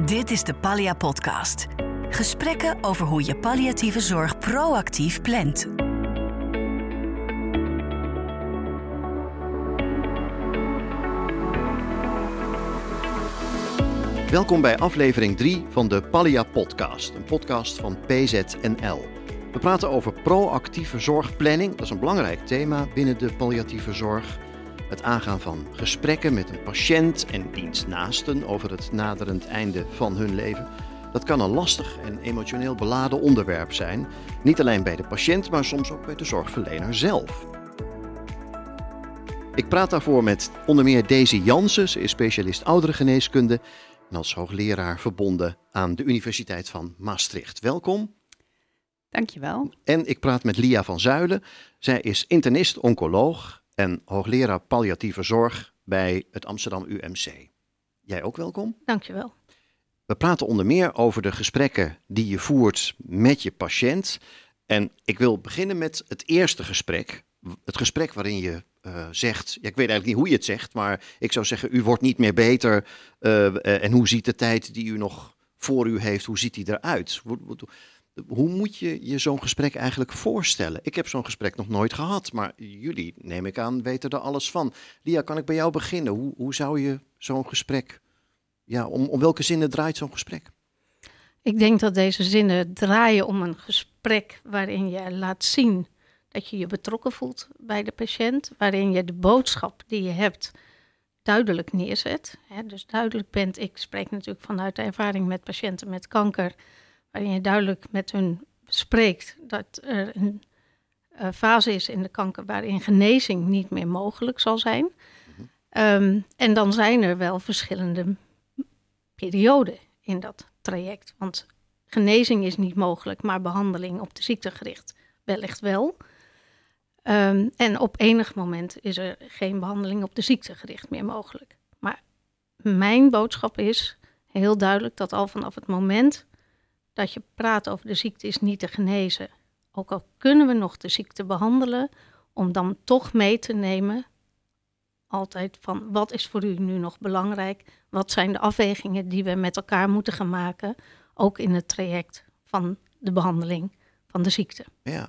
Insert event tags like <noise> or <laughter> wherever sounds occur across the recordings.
Dit is de Pallia Podcast. Gesprekken over hoe je palliatieve zorg proactief plant. Welkom bij aflevering 3 van de Pallia Podcast, een podcast van PZNL. We praten over proactieve zorgplanning, dat is een belangrijk thema binnen de palliatieve zorg. Het aangaan van gesprekken met een patiënt en diens naasten over het naderend einde van hun leven. Dat kan een lastig en emotioneel beladen onderwerp zijn. Niet alleen bij de patiënt, maar soms ook bij de zorgverlener zelf. Ik praat daarvoor met onder meer Daisy Jansen. Ze is specialist ouderengeneeskunde en als hoogleraar verbonden aan de Universiteit van Maastricht. Welkom. Dankjewel. En ik praat met Lia van Zuilen. Zij is internist-oncoloog en hoogleraar palliatieve zorg bij het Amsterdam UMC. Jij ook welkom. Dankjewel. We praten onder meer over de gesprekken die je voert met je patiënt. En ik wil beginnen met het eerste gesprek. Het gesprek waarin je uh, zegt, ja, ik weet eigenlijk niet hoe je het zegt, maar ik zou zeggen, u wordt niet meer beter. Uh, en hoe ziet de tijd die u nog voor u heeft, hoe ziet die eruit? Hoe moet je je zo'n gesprek eigenlijk voorstellen? Ik heb zo'n gesprek nog nooit gehad, maar jullie, neem ik aan, weten er alles van. Lia, kan ik bij jou beginnen? Hoe, hoe zou je zo'n gesprek, ja, om, om welke zinnen draait zo'n gesprek? Ik denk dat deze zinnen draaien om een gesprek waarin je laat zien dat je je betrokken voelt bij de patiënt, waarin je de boodschap die je hebt duidelijk neerzet. dus duidelijk bent, ik spreek natuurlijk vanuit de ervaring met patiënten met kanker waarin je duidelijk met hun spreekt dat er een uh, fase is in de kanker waarin genezing niet meer mogelijk zal zijn. Um, en dan zijn er wel verschillende perioden in dat traject. Want genezing is niet mogelijk, maar behandeling op de ziekte gericht wellicht wel. Um, en op enig moment is er geen behandeling op de ziekte gericht meer mogelijk. Maar mijn boodschap is heel duidelijk dat al vanaf het moment dat je praat over de ziekte is niet te genezen. Ook al kunnen we nog de ziekte behandelen, om dan toch mee te nemen, altijd van wat is voor u nu nog belangrijk? Wat zijn de afwegingen die we met elkaar moeten gaan maken, ook in het traject van de behandeling van de ziekte? Ja,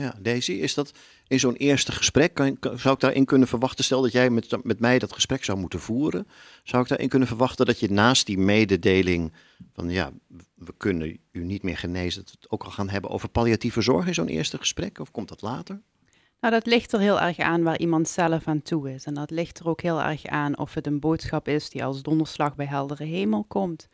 ja, Daisy, is dat in zo'n eerste gesprek, kan, zou ik daarin kunnen verwachten, stel dat jij met, met mij dat gesprek zou moeten voeren, zou ik daarin kunnen verwachten dat je naast die mededeling van ja, we kunnen u niet meer genezen, dat het ook al gaan hebben over palliatieve zorg in zo'n eerste gesprek, of komt dat later? Nou, dat ligt er heel erg aan waar iemand zelf aan toe is. En dat ligt er ook heel erg aan of het een boodschap is die als donderslag bij heldere hemel komt.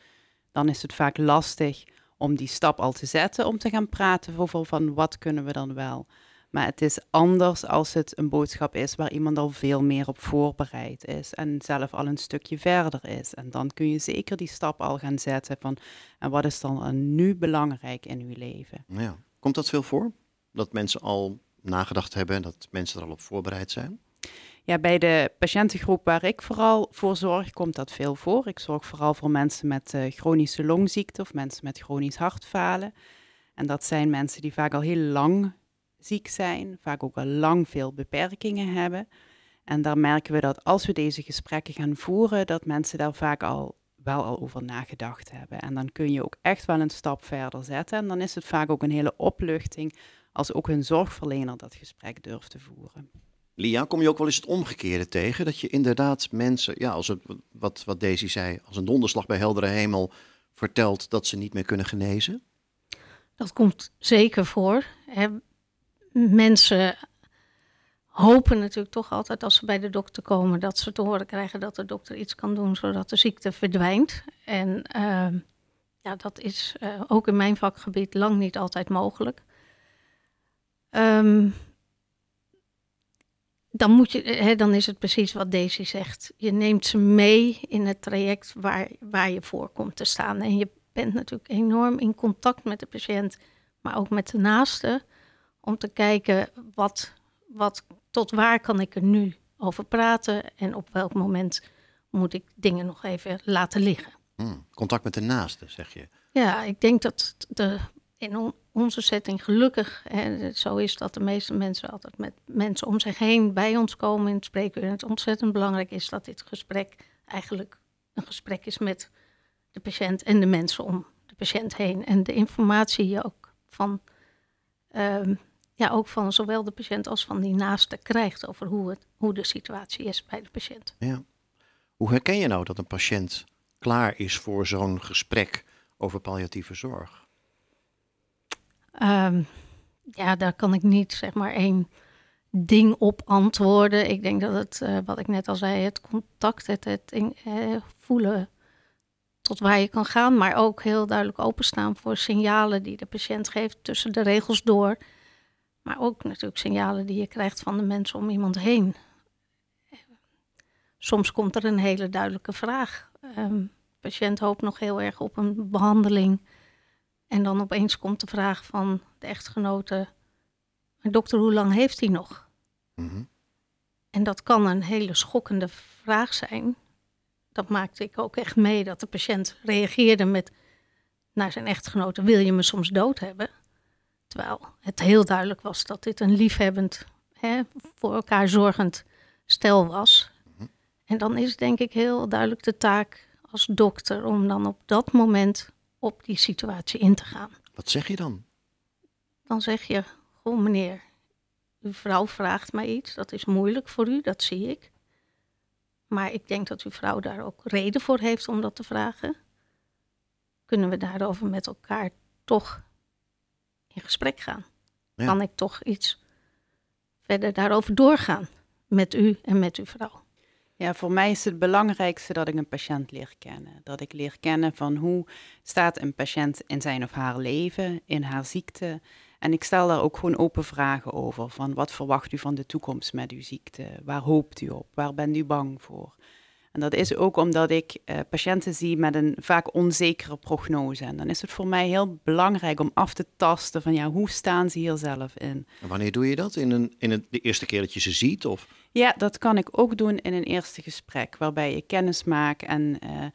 Dan is het vaak lastig om die stap al te zetten, om te gaan praten over van wat kunnen we dan wel. Maar het is anders als het een boodschap is waar iemand al veel meer op voorbereid is en zelf al een stukje verder is. En dan kun je zeker die stap al gaan zetten van en wat is dan nu belangrijk in uw leven. Ja. Komt dat veel voor? Dat mensen al nagedacht hebben en dat mensen er al op voorbereid zijn? Ja, bij de patiëntengroep waar ik vooral voor zorg, komt dat veel voor. Ik zorg vooral voor mensen met uh, chronische longziekte of mensen met chronisch hartfalen. En dat zijn mensen die vaak al heel lang ziek zijn, vaak ook al lang veel beperkingen hebben. En daar merken we dat als we deze gesprekken gaan voeren, dat mensen daar vaak al wel al over nagedacht hebben. En dan kun je ook echt wel een stap verder zetten. En dan is het vaak ook een hele opluchting als ook hun zorgverlener dat gesprek durft te voeren. Lia, kom je ook wel eens het omgekeerde tegen? Dat je inderdaad mensen, ja, als het, wat, wat Daisy zei, als een donderslag bij heldere hemel vertelt dat ze niet meer kunnen genezen? Dat komt zeker voor. Mensen hopen natuurlijk toch altijd als ze bij de dokter komen dat ze te horen krijgen dat de dokter iets kan doen zodat de ziekte verdwijnt. En uh, ja, dat is uh, ook in mijn vakgebied lang niet altijd mogelijk. Um, dan, moet je, hè, dan is het precies wat Daisy zegt. Je neemt ze mee in het traject waar, waar je voor komt te staan. En je bent natuurlijk enorm in contact met de patiënt, maar ook met de naaste. Om te kijken wat, wat, tot waar kan ik er nu over praten en op welk moment moet ik dingen nog even laten liggen. Hmm, contact met de naaste, zeg je. Ja, ik denk dat de, in onze setting gelukkig, hè, zo is dat de meeste mensen altijd met mensen om zich heen bij ons komen in het spreekuur. En het ontzettend belangrijk is dat dit gesprek eigenlijk een gesprek is met de patiënt en de mensen om de patiënt heen. En de informatie ook van, ehm, ja, ook van zowel de patiënt als van die naaste krijgt over hoe, het, hoe de situatie is bij de patiënt. Ja. Hoe herken je nou dat een patiënt klaar is voor zo'n gesprek over palliatieve zorg? Ehm, ja, daar kan ik niet zeg maar één ding op antwoorden. Ik denk dat het, eh, wat ik net al zei, het contact, het, het eh, voelen tot waar je kan gaan, maar ook heel duidelijk openstaan voor signalen die de patiënt geeft tussen de regels door. Maar ook natuurlijk signalen die je krijgt van de mensen om iemand heen. Soms komt er een hele duidelijke vraag. De patiënt hoopt nog heel erg op een behandeling. En dan opeens komt de vraag van de echtgenote: Dokter, hoe lang heeft hij nog? Mhm. En dat kan een hele schokkende vraag zijn. Dat maakte ik ook echt mee dat de patiënt reageerde met naar zijn echtgenote: Wil je me soms dood hebben? Terwijl het heel duidelijk was dat dit een liefhebbend, hè, voor elkaar zorgend stel was. Mhm. En dan is denk ik heel duidelijk de taak als dokter om dan op dat moment op die situatie in te gaan. Wat zeg je dan? Dan zeg je, goh meneer, uw vrouw vraagt mij iets, dat is moeilijk voor u, dat zie ik. Maar ik denk dat uw vrouw daar ook reden voor heeft om dat te vragen. Kunnen we daarover met elkaar toch in gesprek gaan? Kan ik toch iets verder daarover doorgaan met u en met uw vrouw? Ja, voor mij is het belangrijkste dat ik een patiënt leer kennen. Dat ik leer kennen van hoe staat een patiënt in zijn of haar leven, in haar ziekte. En ik stel daar ook gewoon open vragen over. Van wat verwacht u van de toekomst met uw ziekte? Waar hoopt u op? Waar bent u bang voor? En dat is ook omdat ik uh, patiënten zie met een vaak onzekere prognose. En dan is het voor mij heel belangrijk om af te tasten van ja, hoe staan ze hier zelf in? En wanneer doe je dat? In, een, in een, de eerste keer dat je ze ziet? Of? Ja, dat kan ik ook doen in een eerste gesprek, waarbij ik kennis maak en uh,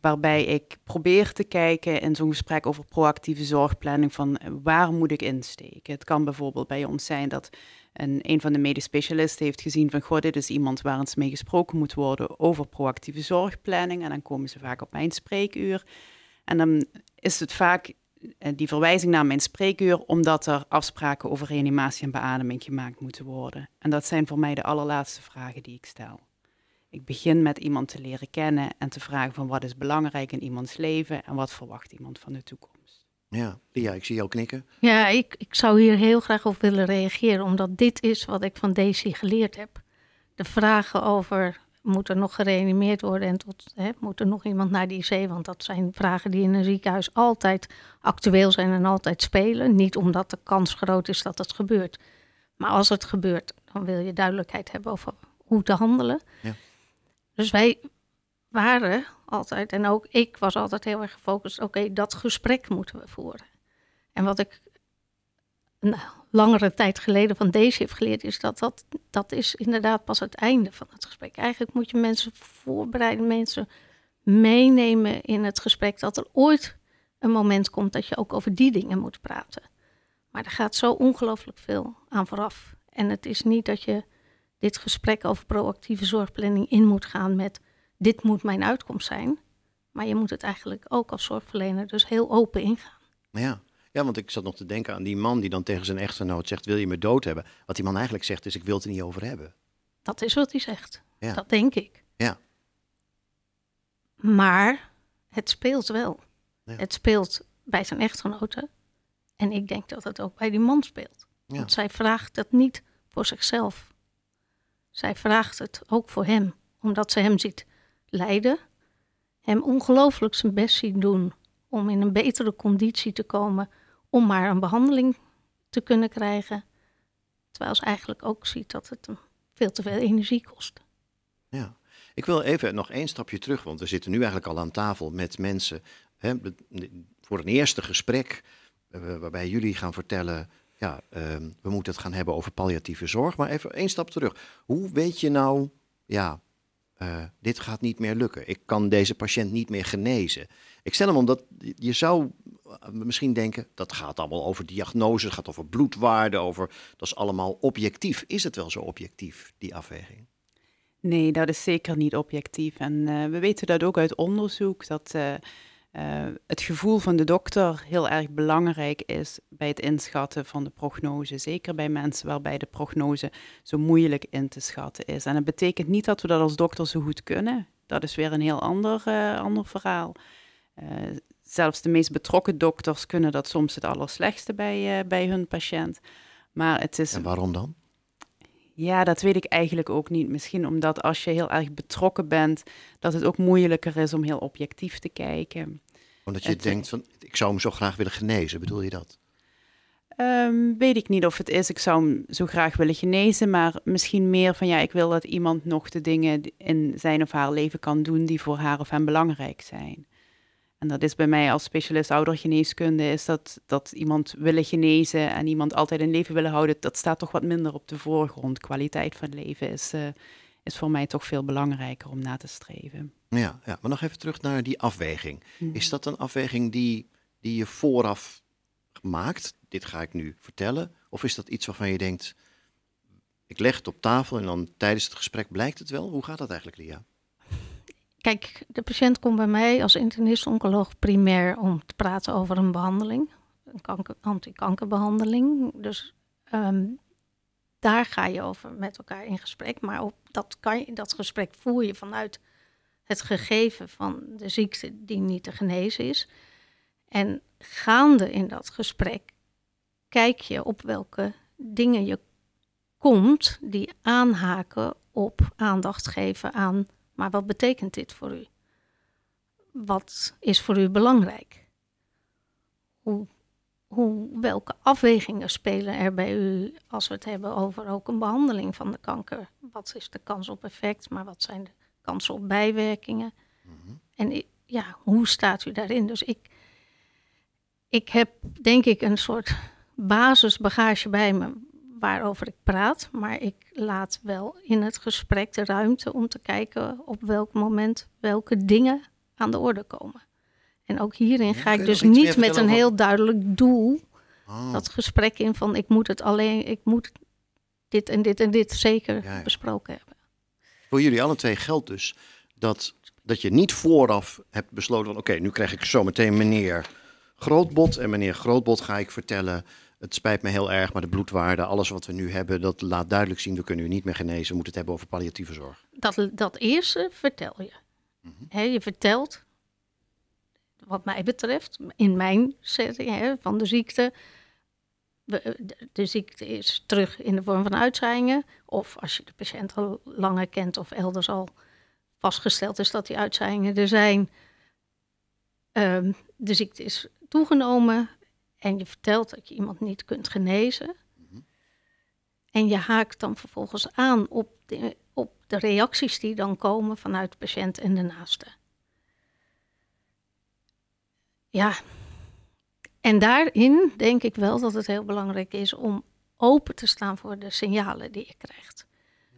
waarbij ik probeer te kijken in zo'n gesprek over proactieve zorgplanning van eh, waar moet ik insteken. Het kan bijvoorbeeld bij ons zijn dat een, een van de medisch specialisten heeft gezien van, goh, dit is iemand waar eens mee gesproken moet worden over proactieve zorgplanning. En dan komen ze vaak op mijn spreekuur. En dan is het vaak eh, die verwijzing naar mijn spreekuur, omdat er afspraken over reanimatie en beademing gemaakt moeten worden. En dat zijn voor mij de allerlaatste vragen die ik stel. Ik begin met iemand te leren kennen en te vragen van wat is belangrijk in iemands leven en wat verwacht iemand van de toekomst. Ja, Lia, ik zie jou knikken. Ja, ik, ik zou hier heel graag op willen reageren, omdat dit is wat ik van Daisy geleerd heb. De vragen over moet er nog gereanimeerd worden en tot, hè, moet er nog iemand naar die IC? Want dat zijn vragen die in een ziekenhuis altijd actueel zijn en altijd spelen. Niet omdat de kans groot is dat het gebeurt. Maar als het gebeurt, dan wil je duidelijkheid hebben over hoe te handelen. Ja. Dus wij waren altijd, en ook ik was altijd heel erg gefocust, oké, dat gesprek moeten we voeren. En wat ik een langere tijd geleden van deze heeft geleerd, is dat, dat dat is inderdaad pas het einde van het gesprek. Eigenlijk moet je mensen voorbereiden, mensen meenemen in het gesprek dat er ooit een moment komt dat je ook over die dingen moet praten. Maar er gaat zo ongelooflijk veel aan vooraf. En het is niet dat je dit gesprek over proactieve zorgplanning in moet gaan met dit moet mijn uitkomst zijn. Maar je moet het eigenlijk ook als zorgverlener dus heel open ingaan. Ja, ja, want ik zat nog te denken aan die man die dan tegen zijn echtgenoot zegt: Wil je me dood hebben? Wat die man eigenlijk zegt is: Ik wil het er niet over hebben. Dat is wat hij zegt. Ja. Dat denk ik. Ja. Maar het speelt wel. Het speelt bij zijn echtgenote. En ik denk dat het ook bij die man speelt. Want zij vraagt het niet voor zichzelf. Zij vraagt het ook voor hem, omdat ze hem ziet lijden, hem ongelooflijk zijn best ziet doen om in een betere conditie te komen om maar een behandeling te kunnen krijgen. Terwijl ze eigenlijk ook ziet dat het hem veel te veel energie kost. Ja, ik wil even nog één stapje terug, want we zitten nu eigenlijk al aan tafel met mensen hè, voor een eerste gesprek, uh, waarbij jullie gaan vertellen, ja, uh, we moeten het gaan hebben over palliatieve zorg. Maar even één stap terug. Hoe weet je nou, ja, uh, dit gaat niet meer lukken. Ik kan deze patiënt niet meer genezen. Ik stel hem omdat je zou misschien denken, dat gaat allemaal over diagnose, het gaat over bloedwaarde, over, dat is allemaal objectief. Is het wel zo objectief, die afweging? Nee, dat is zeker niet objectief. En eh, we weten dat ook uit onderzoek, dat uh, het gevoel van de dokter heel erg belangrijk is bij het inschatten van de prognose. Zeker bij mensen waarbij de prognose zo moeilijk in te schatten is. En dat betekent niet dat we dat als dokter zo goed kunnen. Dat is weer een heel ander, ander verhaal. zelfs de meest betrokken dokters kunnen dat soms het allerslechtste bij, bij hun patiënt. Maar het is... En waarom dan? Ja, dat weet ik eigenlijk ook niet. Misschien omdat als je heel erg betrokken bent, dat het ook moeilijker is om heel objectief te kijken. Omdat je denkt van, ik zou hem zo graag willen genezen, bedoel je dat? Um, weet ik niet of het is. Ik zou hem zo graag willen genezen, maar misschien meer van ja, ik wil dat iemand nog de dingen in zijn of haar leven kan doen die voor haar of hem belangrijk zijn. En dat is bij mij als specialist oudergeneeskunde, is dat, dat iemand willen genezen en iemand altijd in leven willen houden, dat staat toch wat minder op de voorgrond. Kwaliteit van leven is, uh, is voor mij toch veel belangrijker om na te streven. Ja, ja maar nog even terug naar die afweging. Mhm. Is dat een afweging die, die je vooraf maakt? Dit ga ik nu vertellen. Of is dat iets waarvan je denkt, ik leg het op tafel en dan tijdens het gesprek blijkt het wel? Hoe gaat dat eigenlijk, Lia? Kijk, de patiënt komt bij mij als internist-oncoloog primair om te praten over een behandeling, een kanker, antikankerbehandeling. Dus ehm, daar ga je over met elkaar in gesprek. Maar dat, kan je, dat gesprek voer je vanuit het gegeven van de ziekte die niet te genezen is. En gaande in dat gesprek kijk je op welke dingen je komt die aanhaken op aandacht geven aan maar wat betekent dit voor u? Wat is voor u belangrijk? Hoe, hoe, welke afwegingen spelen er bij u als we het hebben over ook een behandeling van de kanker? Wat is de kans op effect, maar wat zijn de kansen op bijwerkingen? Mhm. En ja, hoe staat u daarin? Dus ik, ik heb denk ik een soort basisbagage bij me waarover ik praat, maar ik laat wel in het gesprek de ruimte om te kijken op welk moment welke dingen aan de orde komen. En ook hierin ga ik dus niet met een heel duidelijk doel oh. dat gesprek in van ik moet het alleen, ik moet dit en dit en dit zeker besproken hebben. Voor jullie alle twee geldt dus dat, dat je niet vooraf hebt besloten van oké, nu krijg ik zo meteen meneer Grootbot en meneer Grootbot ga ik vertellen het spijt me heel erg, maar de bloedwaarde, alles wat we nu hebben, dat laat duidelijk zien, we kunnen u niet meer genezen. We moeten het hebben over palliatieve zorg. Dat, dat eerste vertel je. Mhm. je vertelt, wat mij betreft, in mijn setting van de ziekte. De, ziekte is terug in de vorm van uitzaaiingen. Of als je de patiënt al langer kent of elders al vastgesteld is dat die uitzaaiingen er zijn. Um, de ziekte is toegenomen en je vertelt dat je iemand niet kunt genezen. Mhm. En je haakt dan vervolgens aan op de, op de reacties die dan komen vanuit de patiënt en de naaste. Ja, en daarin denk ik wel dat het heel belangrijk is om open te staan voor de signalen die je krijgt.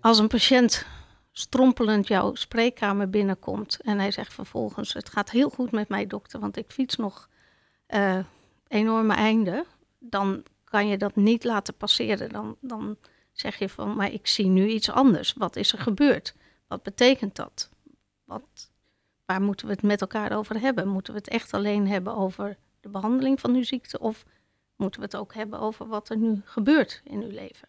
Als een patiënt strompelend jouw spreekkamer binnenkomt en hij zegt vervolgens: Het gaat heel goed met mij, dokter, want ik fiets nog uh, enorme einde, dan kan je dat niet laten passeren. Dan, dan zeg je van, maar ik zie nu iets anders. Wat is er gebeurd? Wat betekent dat? Wat, waar moeten we het met elkaar over hebben? Moeten we het echt alleen hebben over de behandeling van uw ziekte? Of moeten we het ook hebben over wat er nu gebeurt in uw leven?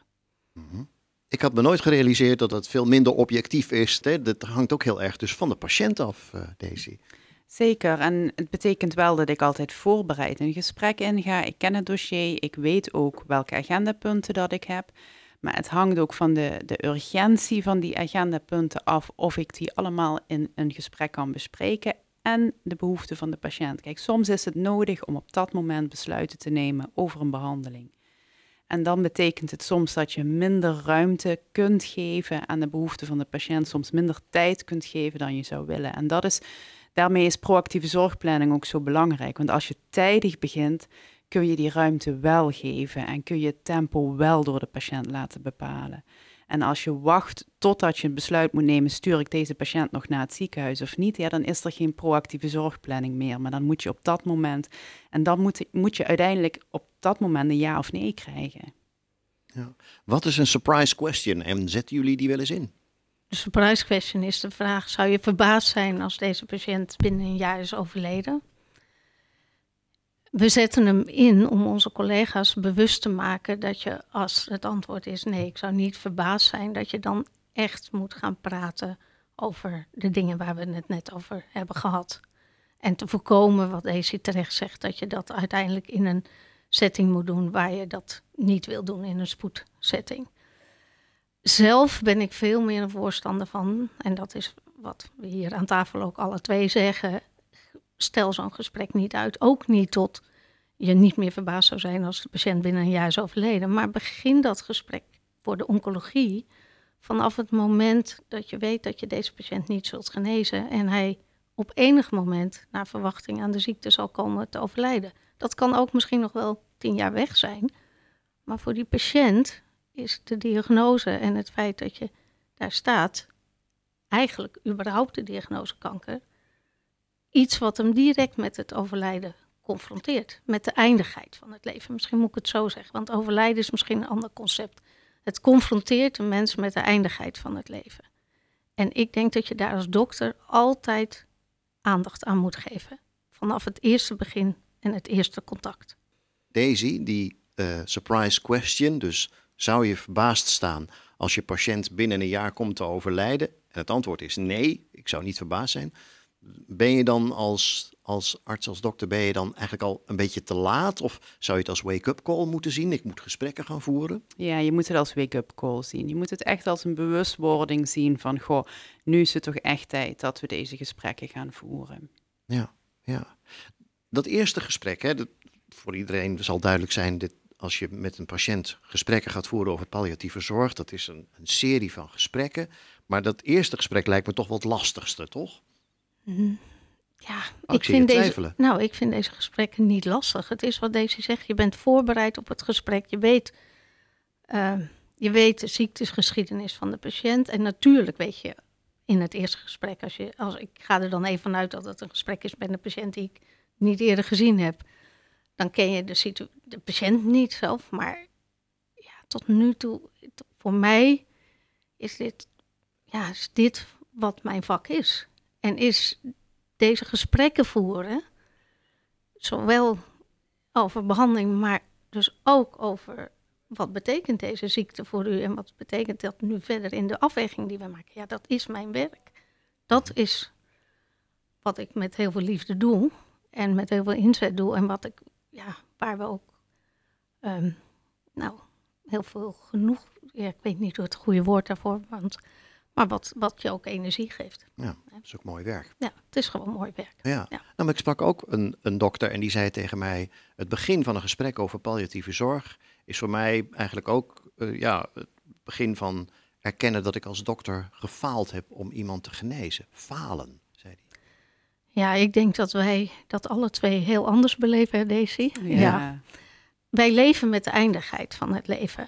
Mhm. Ik had me nooit gerealiseerd dat het veel minder objectief is. Dat hangt ook heel erg dus van de patiënt af, uh, Daisy. Zeker, en het betekent wel dat ik altijd voorbereid een gesprek inga. Ik ken het dossier, ik weet ook welke agendapunten dat ik heb. Maar het hangt ook van de, de urgentie van die agendapunten af of ik die allemaal in een gesprek kan bespreken en de behoeften van de patiënt. Kijk, soms is het nodig om op dat moment besluiten te nemen over een behandeling. En dan betekent het soms dat je minder ruimte kunt geven aan de behoeften van de patiënt, soms minder tijd kunt geven dan je zou willen. En dat is daarmee is proactieve zorgplanning ook zo belangrijk. Want als je tijdig begint, kun je die ruimte wel geven en kun je het tempo wel door de patiënt laten bepalen. En als je wacht totdat je een besluit moet nemen, stuur ik deze patiënt nog naar het ziekenhuis of niet, ja, dan is er geen proactieve zorgplanning meer. Maar dan moet je op dat moment, en dan moet, moet je uiteindelijk op dat moment een ja of nee krijgen. Ja. Wat is een surprise question en zetten jullie die wel eens in? De surprise question is de vraag: zou je verbaasd zijn als deze patiënt binnen een jaar is overleden? We zetten hem in om onze collega's bewust te maken dat je, als het antwoord is nee, ik zou niet verbaasd zijn, dat je dan echt moet gaan praten over de dingen waar we het net over hebben gehad. En te voorkomen, wat Daisy terecht zegt, dat je dat uiteindelijk in een setting moet doen waar je dat niet wil doen in een spoedsetting. Zelf ben ik veel meer een voorstander van, en dat is wat we hier aan tafel ook alle twee zeggen. Stel zo'n gesprek niet uit, ook niet tot je niet meer verbaasd zou zijn als de patiënt binnen een jaar is overleden. Maar begin dat gesprek voor de oncologie vanaf het moment dat je weet dat je deze patiënt niet zult genezen en hij op enig moment naar verwachting aan de ziekte zal komen te overlijden. Dat kan ook misschien nog wel tien jaar weg zijn. Maar voor die patiënt is de diagnose en het feit dat je daar staat, eigenlijk überhaupt de diagnose kanker, iets wat hem direct met het overlijden confronteert. Met de eindigheid van het leven. Misschien moet ik het zo zeggen, want overlijden is misschien een ander concept. Het confronteert een mens met de eindigheid van het leven. En ik denk dat je daar als dokter altijd aandacht aan moet geven. Vanaf het eerste begin en het eerste contact. Daisy, die uh, surprise question, dus zou je verbaasd staan als je patiënt binnen een jaar komt te overlijden? En het antwoord is nee, ik zou niet verbaasd zijn. Ben je dan als, als arts, als dokter, ben je dan eigenlijk al een beetje te laat? Of zou je het als wake-up call moeten zien? Ik moet gesprekken gaan voeren? Ja, je moet het als wake-up call zien. Je moet het echt als een bewustwording zien van, goh, nu is het toch echt tijd dat we deze gesprekken gaan voeren. Ja, ja. Dat eerste gesprek, hè, dat, voor iedereen zal duidelijk zijn, dit, als je met een patiënt gesprekken gaat voeren over palliatieve zorg, dat is een, een serie van gesprekken. Maar dat eerste gesprek lijkt me toch wel het lastigste, toch? Mhm. Ja, oh, ik, vind deze, nou, ik vind deze gesprekken niet lastig. Het is wat deze zegt. Je bent voorbereid op het gesprek. Je weet, uh, je weet de ziektegeschiedenis van de patiënt. En natuurlijk weet je in het eerste gesprek, als je, als, ik ga er dan even vanuit dat het een gesprek is met een patiënt die ik niet eerder gezien heb, dan ken je de, de patiënt niet zelf. Maar ja, tot nu toe, voor mij is dit, ja, is dit wat mijn vak is. En is deze gesprekken voeren, zowel over behandeling, maar dus ook over wat betekent deze ziekte voor u en wat betekent dat nu verder in de afweging die we maken. Ja, dat is mijn werk. Dat is wat ik met heel veel liefde doe en met heel veel inzet doe en wat ik, ja, waar we ook, ehm, nou, heel veel genoeg, ja, ik weet niet hoe het goede woord daarvoor, want maar wat, wat je ook energie geeft. Ja, dat is ook mooi werk. Ja, het is gewoon mooi werk. Ja. ja. Nou, maar ik sprak ook een, een dokter en die zei tegen mij... het begin van een gesprek over palliatieve zorg... is voor mij eigenlijk ook uh, ja, het begin van erkennen dat ik als dokter gefaald heb om iemand te genezen. Falen. Ja, ik denk dat wij dat alle twee heel anders beleven, Daisy. Ja. ja. Wij leven met de eindigheid van het leven.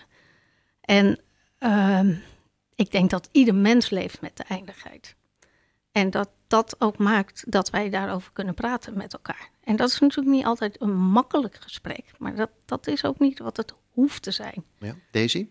En... Uh, ik denk dat ieder mens leeft met de eindigheid. En dat dat ook maakt dat wij daarover kunnen praten met elkaar. En dat is natuurlijk niet altijd een makkelijk gesprek, maar dat, dat is ook niet wat het hoeft te zijn. Ja, Daisy?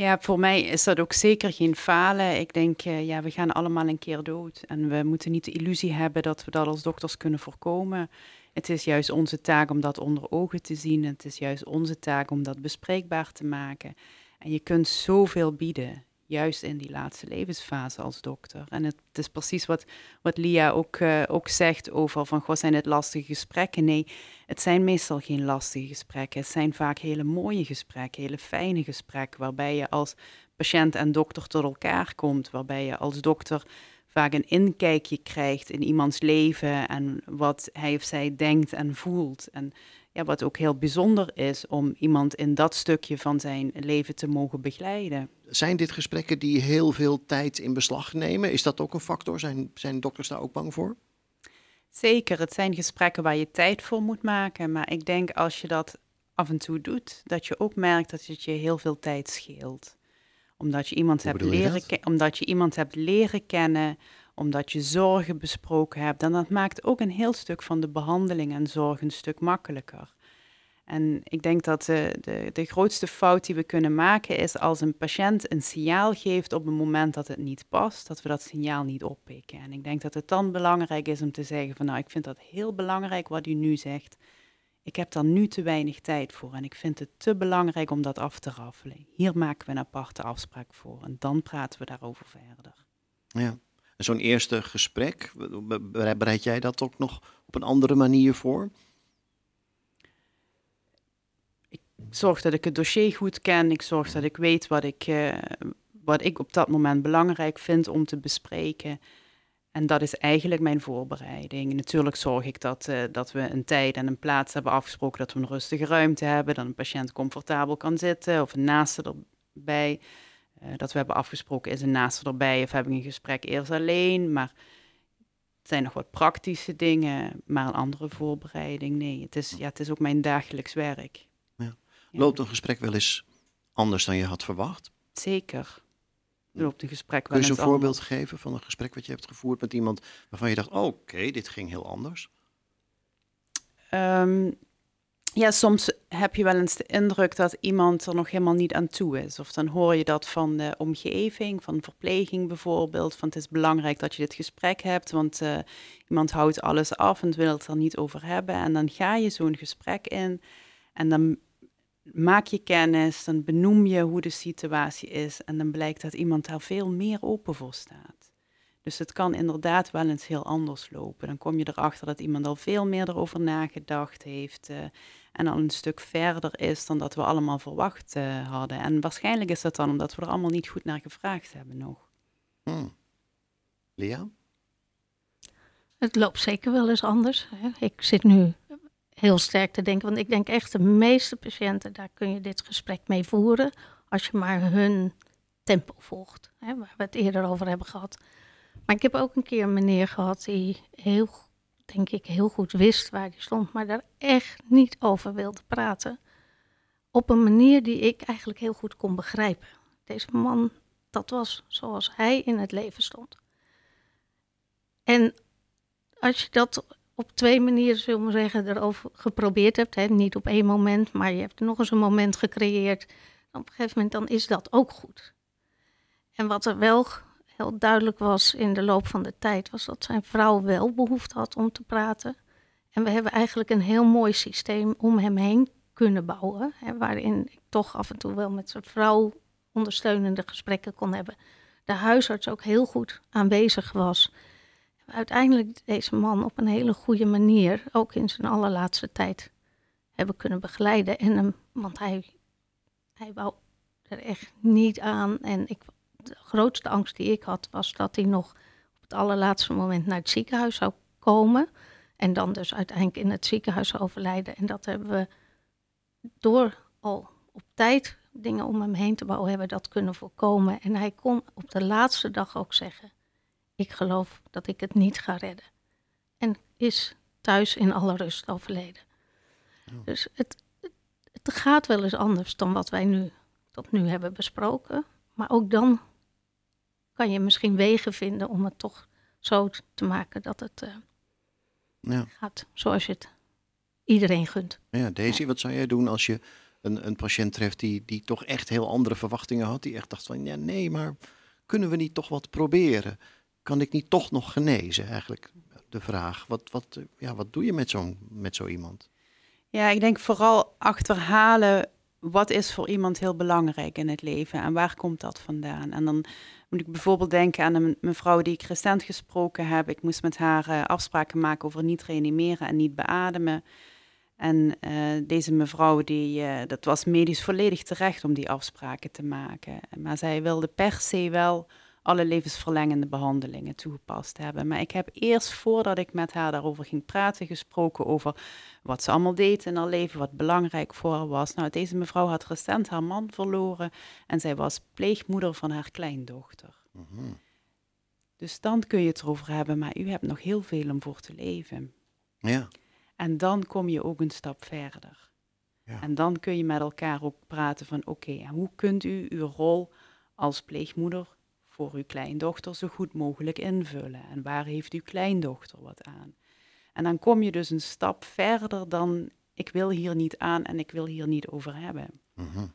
Ja, voor mij is dat ook zeker geen falen. Ik denk, uh, ja, we gaan allemaal een keer dood. En we moeten niet de illusie hebben dat we dat als dokters kunnen voorkomen. Het is juist onze taak om dat onder ogen te zien. Het is juist onze taak om dat bespreekbaar te maken. En je kunt zoveel bieden juist in die laatste levensfase als dokter. En het, is precies wat, wat Lia ook, uh, ook zegt over van, goh, zijn het lastige gesprekken? Nee, het zijn meestal geen lastige gesprekken. Het zijn vaak hele mooie gesprekken, hele fijne gesprekken, waarbij je als patiënt en dokter tot elkaar komt, waarbij je als dokter vaak een inkijkje krijgt in iemands leven en wat hij of zij denkt en voelt. En ja, wat ook heel bijzonder is om iemand in dat stukje van zijn leven te mogen begeleiden. Zijn dit gesprekken die heel veel tijd in beslag nemen? Is dat ook een factor? Zijn, zijn dokters daar ook bang voor? Zeker, het zijn gesprekken waar je tijd voor moet maken. Maar ik denk als je dat af en toe doet, dat je ook merkt dat het je heel veel tijd scheelt. Omdat je iemand, hebt leren, omdat je iemand hebt leren kennen, omdat je zorgen besproken hebt. En dat maakt ook een heel stuk van de behandeling en zorg een stuk makkelijker. En ik denk dat de, de, de grootste fout die we kunnen maken is als een patiënt een signaal geeft op een moment dat het niet past, dat we dat signaal niet oppikken. En ik denk dat het dan belangrijk is om te zeggen van nou, ik vind dat heel belangrijk wat u nu zegt. Ik heb daar nu te weinig tijd voor en ik vind het te belangrijk om dat af te raffelen. Hier maken we een aparte afspraak voor en dan praten we daarover verder. Ja. Zo'n eerste gesprek, bereid jij dat ook nog op een andere manier voor? Ik zorg dat ik het dossier goed ken. Ik zorg dat ik weet wat ik, uh, wat ik op dat moment belangrijk vind om te bespreken. En dat is eigenlijk mijn voorbereiding. Natuurlijk zorg ik dat, uh, dat we een tijd en een plaats hebben afgesproken, dat we een rustige ruimte hebben, dat een patiënt comfortabel kan zitten of een naaste erbij. Uh, dat we hebben afgesproken, is een naaste erbij of heb ik een gesprek eerst alleen. Maar het zijn nog wat praktische dingen, maar een andere voorbereiding, nee. Het is, ja, het is ook mijn dagelijks werk. Ja. Loopt een gesprek wel eens anders dan je had verwacht? Zeker. Loopt een gesprek wel Kun je een voorbeeld geven van een gesprek wat je hebt gevoerd met iemand waarvan je dacht, oh, oké, dit ging heel anders? Um, ja, soms heb je wel eens de indruk dat iemand er nog helemaal niet aan toe is. Of dan hoor je dat van de omgeving, van verpleging bijvoorbeeld. Van het is belangrijk dat je dit gesprek hebt, want uh, iemand houdt alles af en wil het er niet over hebben. En dan ga je zo'n gesprek in en dan maak je kennis, dan benoem je hoe de situatie is. En dan blijkt dat iemand daar veel meer open voor staat. Dus het kan inderdaad wel eens heel anders lopen. Dan kom je erachter dat iemand al veel meer erover nagedacht heeft. Uh, en al een stuk verder is dan dat we allemaal verwacht uh, hadden. En waarschijnlijk is dat dan omdat we er allemaal niet goed naar gevraagd hebben nog. Hmm. Lia? Het loopt zeker wel eens anders. Hè. Ik zit nu heel sterk te denken, want ik denk echt de meeste patiënten, daar kun je dit gesprek mee voeren, als je maar hun tempo volgt, hè, waar we het eerder over hebben gehad. Maar ik heb ook een keer een meneer gehad die heel denk ik, heel goed wist waar die stond, maar daar echt niet over wilde praten. Op een manier die ik eigenlijk heel goed kon begrijpen. Deze man, dat was zoals hij in het leven stond. En als je dat op twee manieren, zullen we zeggen, erover geprobeerd hebt, hè, niet op één moment, maar je hebt nog eens een moment gecreëerd, op een gegeven moment dan is dat ook goed. En wat er wel heel duidelijk was in de loop van de tijd, was dat zijn vrouw wel behoefte had om te praten. En we hebben eigenlijk een heel mooi systeem om hem heen kunnen bouwen, hè, waarin ik toch af en toe wel met zijn vrouw ondersteunende gesprekken kon hebben. De huisarts ook heel goed aanwezig was. Uiteindelijk deze man op een hele goede manier, ook in zijn allerlaatste tijd, hebben kunnen begeleiden. En hem, want hij, hij wou er echt niet aan. En ik de grootste angst die ik had, was dat hij nog op het allerlaatste moment naar het ziekenhuis zou komen. En dan dus uiteindelijk in het ziekenhuis zou overlijden. En dat hebben we door al op tijd dingen om hem heen te bouwen, hebben dat kunnen voorkomen. En hij kon op de laatste dag ook zeggen: Ik geloof dat ik het niet ga redden. En is thuis in alle rust overleden. Dus het, het, het gaat wel eens anders dan wat wij nu tot nu hebben besproken. Maar ook dan kan je misschien wegen vinden om het toch zo te maken dat het uh, ja. gaat zoals je het iedereen gunt. Ja, Daisy, wat zou jij doen als je een, een patiënt treft die, die toch echt heel andere verwachtingen had? Die echt dacht van, ja nee, maar kunnen we niet toch wat proberen? Kan ik niet toch nog genezen? Eigenlijk de vraag. Wat, wat, ja, wat doe je met zo, met zo iemand? Ja, ik denk vooral achterhalen wat is voor iemand heel belangrijk in het leven en waar komt dat vandaan? En dan moet ik bijvoorbeeld denken aan een mevrouw die ik recent gesproken heb. Ik moest met haar uh, afspraken maken over niet reanimeren en niet beademen. En uh, deze mevrouw, die, uh, dat was medisch volledig terecht om die afspraken te maken. Maar zij wilde per se wel alle levensverlengende behandelingen toegepast hebben. Maar ik heb eerst voordat ik met haar daarover ging praten, gesproken over wat ze allemaal deed in haar leven, wat belangrijk voor haar was. Nou, deze mevrouw had recent haar man verloren en zij was pleegmoeder van haar kleindochter. Mhm. Dus dan kun je het erover hebben, maar u hebt nog heel veel om voor te leven. Ja. En dan kom je ook een stap verder. Ja. En dan kun je met elkaar ook praten van oké, hoe kunt u uw rol als pleegmoeder voor uw kleindochter zo goed mogelijk invullen? En waar heeft uw kleindochter wat aan? En dan kom je dus een stap verder dan ik wil hier niet aan en ik wil hier niet over hebben. Mhm.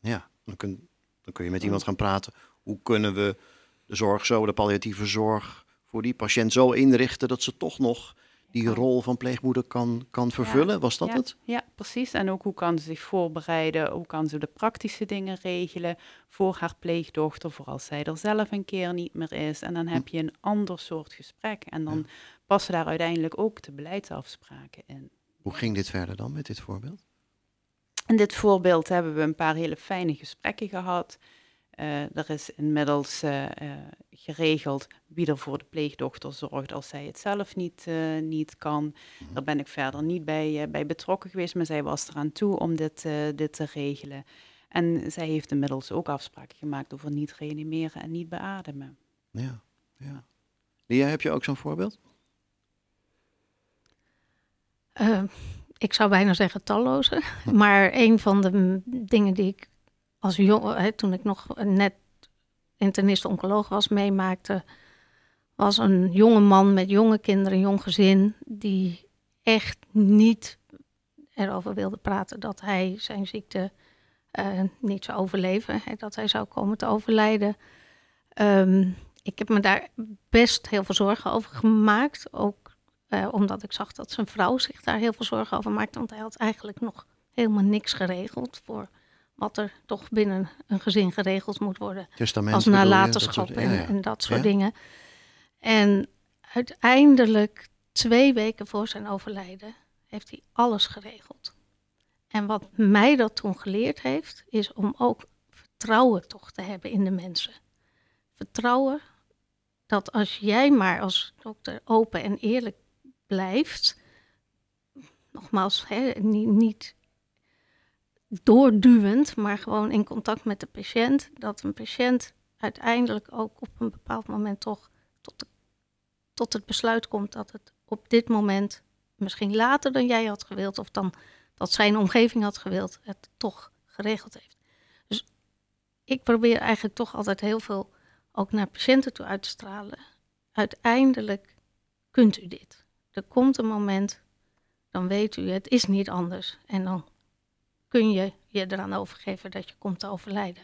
Ja, dan kun, dan kun je met iemand gaan praten. Hoe kunnen we de zorg zo, de palliatieve zorg, voor die patiënt zo inrichten dat ze toch nog die rol van pleegmoeder kan, kan vervullen? Was dat ja, het? Ja, precies. En ook hoe kan ze zich voorbereiden, hoe kan ze de praktische dingen regelen voor haar pleegdochter, voor als zij er zelf een keer niet meer is. En dan heb je een ander soort gesprek. En dan passen daar uiteindelijk ook de beleidsafspraken in. Hoe ging dit verder dan met dit voorbeeld? In dit voorbeeld hebben we een paar hele fijne gesprekken gehad. Uh, er is inmiddels uh, uh, geregeld wie er voor de pleegdochter zorgt als zij het zelf niet, niet kan. Mhm. Daar ben ik verder niet bij, bij betrokken geweest, maar zij was eraan toe om dit, dit te regelen. En zij heeft inmiddels ook afspraken gemaakt over niet reanimeren en niet beademen. Ja, ja. Lia, heb je ook zo'n voorbeeld? ik zou bijna zeggen talloze. <laughs> Maar een van de dingen die ik als jong, toen ik nog net internist-oncoloog was, meemaakte, was een jonge man met jonge kinderen, een jong gezin, die echt niet erover wilde praten dat hij zijn ziekte uh, niet zou overleven, hè, dat hij zou komen te overlijden. Um, ik heb me daar best heel veel zorgen over gemaakt, ook uh, omdat ik zag dat zijn vrouw zich daar heel veel zorgen over maakte, want hij had eigenlijk nog helemaal niks geregeld voor wat er toch binnen een gezin geregeld moet worden. Testament, als nalatenschap ja, ja. en, dat soort dingen. En uiteindelijk, twee weken voor zijn overlijden, heeft hij alles geregeld. En wat mij dat toen geleerd heeft, is om ook vertrouwen toch te hebben in de mensen. Vertrouwen dat als jij maar als dokter open en eerlijk blijft, nogmaals, hè, niet, niet doorduwend, maar gewoon in contact met de patiënt, dat een patiënt uiteindelijk ook op een bepaald moment toch tot, de, tot het besluit komt dat het op dit moment, misschien later dan jij had gewild, of dan dat zijn omgeving had gewild, het toch geregeld heeft. Dus ik probeer eigenlijk toch altijd heel veel ook naar patiënten toe uit te stralen. Uiteindelijk kunt u dit. Er komt een moment, dan weet u, het is niet anders. En dan kun je je eraan overgeven dat je komt te overlijden.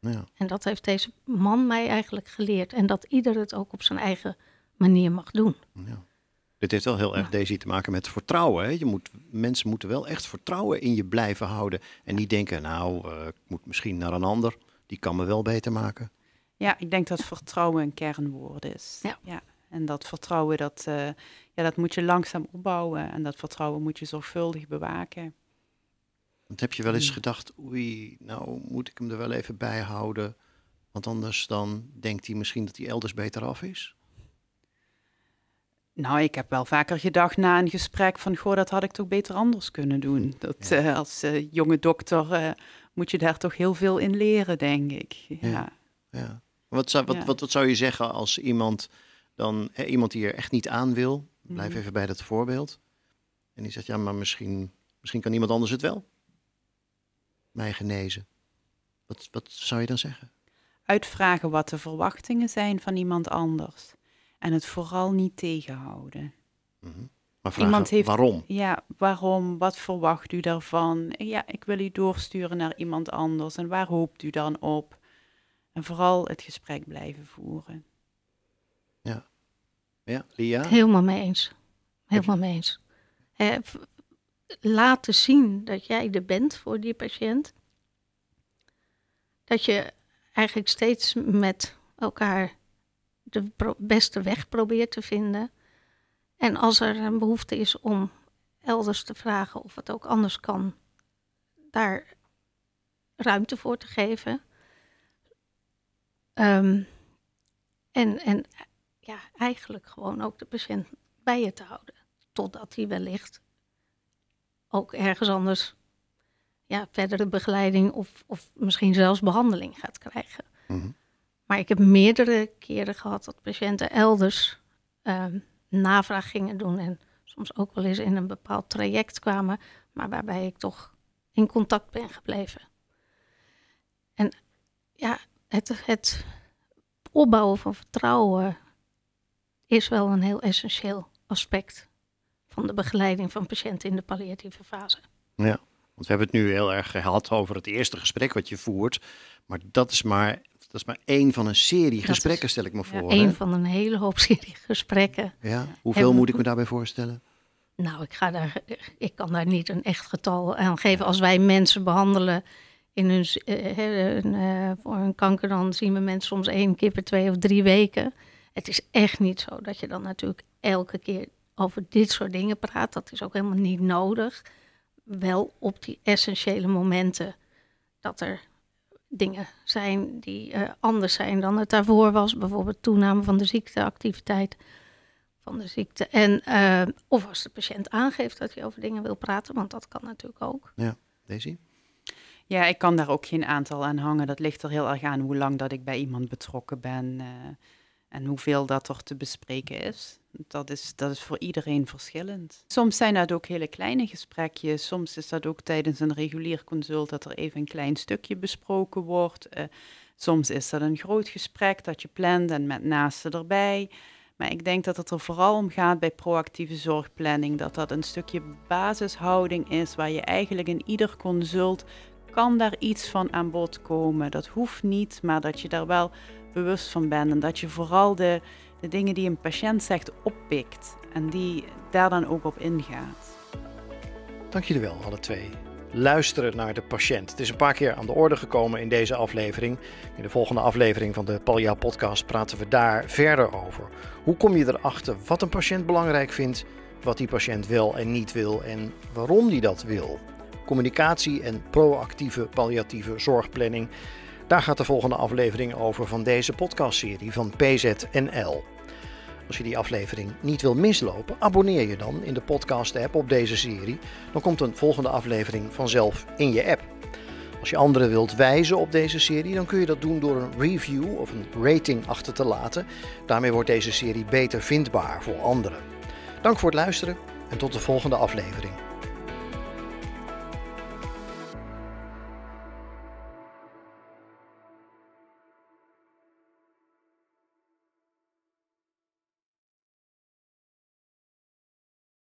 Ja. En dat heeft deze man mij eigenlijk geleerd. En dat ieder het ook op zijn eigen manier mag doen. Ja. Dit heeft wel heel erg deze te maken met vertrouwen. Hè? Je moet, mensen moeten wel echt vertrouwen in je blijven houden. En niet denken, nou, uh, ik moet misschien naar een ander. Die kan me wel beter maken. Ja, ik denk dat vertrouwen een kernwoord is. Ja. ja. En dat vertrouwen, dat, uh, ja, dat moet je langzaam opbouwen. En dat vertrouwen moet je zorgvuldig bewaken. Want heb je wel eens hmm. gedacht, oei, nou moet ik hem er wel even bij houden, want anders dan denkt hij misschien dat hij elders beter af is? Nou, ik heb wel vaker gedacht na een gesprek van, goh, dat had ik toch beter anders kunnen doen. Dat, uh, als uh, jonge dokter uh, moet je daar toch heel veel in leren, denk ik. Ja. ja. ja. Wat, zou, wat, wat, wat, zou je zeggen als iemand dan, hè, iemand die er echt niet aan wil, blijf hmm. even bij dat voorbeeld, en die zegt, ja, maar misschien, misschien kan iemand anders het wel? Mij genezen. Wat, wat zou je dan zeggen? Uitvragen wat de verwachtingen zijn van iemand anders. En het vooral niet tegenhouden. Mm -hmm. Maar vragen, iemand heeft, waarom? Ja, waarom? Wat verwacht u daarvan? Ja, ik wil u doorsturen naar iemand anders. En waar hoopt u dan op? En vooral het gesprek blijven voeren. Ja. Ja, Lia? Helemaal mee eens. Helemaal mee eens laten zien dat jij er bent voor die patiënt. Dat je eigenlijk steeds met elkaar de beste weg probeert te vinden. En als er een behoefte is om elders te vragen of het ook anders kan, daar ruimte voor te geven. Ehm, en, en ja, eigenlijk gewoon ook de patiënt bij je te houden. Totdat hij wellicht ook ergens anders ja, verdere begeleiding of, of misschien zelfs behandeling gaat krijgen. Mhm. Maar ik heb meerdere keren gehad dat patiënten elders uh, navraag gingen doen en soms ook wel eens in een bepaald traject kwamen, maar waarbij ik toch in contact ben gebleven. En ja, het, het opbouwen van vertrouwen is wel een heel essentieel aspect van de begeleiding van patiënten in de palliatieve fase. Ja, want we hebben het nu heel erg gehad over het eerste gesprek wat je voert. Maar dat is maar, dat is maar één van een serie Dat gesprekken, is, stel ik me voor. een hè? van een hele hoop <laughs> serie gesprekken. Ja, hoeveel Hebben- moet ik me daarbij voorstellen? Nou, ik, ga daar, ik kan daar niet een echt getal aan geven. Als wij mensen behandelen in hun, eh, eh, voor hun kanker, dan zien we mensen soms één keer per twee of drie weken. Het is echt niet zo dat je dan natuurlijk elke keer over dit soort dingen praat. Dat is ook helemaal niet nodig. Wel op die essentiële momenten dat er dingen zijn die eh, anders zijn dan het daarvoor was. Bijvoorbeeld toename van de ziekteactiviteit van de ziekte. En, eh, of als de patiënt aangeeft dat hij over dingen wil praten, want dat kan natuurlijk ook. Daisy? Ja, ik kan daar ook geen aantal aan hangen. Dat ligt er heel erg aan hoe lang dat ik bij iemand betrokken ben eh, en hoeveel dat er te bespreken is. Dat is. Dat is voor iedereen verschillend. Soms zijn dat ook hele kleine gesprekjes. Soms is dat ook tijdens een regulier consult dat er even een klein stukje besproken wordt. Eh, soms is dat een groot gesprek dat je plant en met naasten erbij. Maar ik denk dat het er vooral om gaat bij proactieve zorgplanning, dat dat een stukje basishouding is waar je eigenlijk in ieder consult kan daar iets van aan bod komen. Dat hoeft niet, maar dat je daar wel bewust van bent en dat je vooral de, de dingen die een patiënt zegt oppikt en die daar dan ook op ingaat. Dank jullie wel, alle twee. Luisteren naar de patiënt. Het is een paar keer aan de orde gekomen in deze aflevering. In de volgende aflevering van de Palja Podcast praten we daar verder over. Hoe kom je erachter wat een patiënt belangrijk vindt, wat die patiënt wel en niet wil en waarom die dat wil? Communicatie en proactieve palliatieve zorgplanning. Daar gaat de volgende aflevering over van deze podcastserie van PZNL. Als je die aflevering niet wil mislopen, abonneer je dan in de podcast-app op deze serie. Dan komt een volgende aflevering vanzelf in je app. Als je anderen wilt wijzen op deze serie, dan kun je dat doen door een review of een rating achter te laten. Daarmee wordt deze serie beter vindbaar voor anderen. Dank voor het luisteren en tot de volgende aflevering.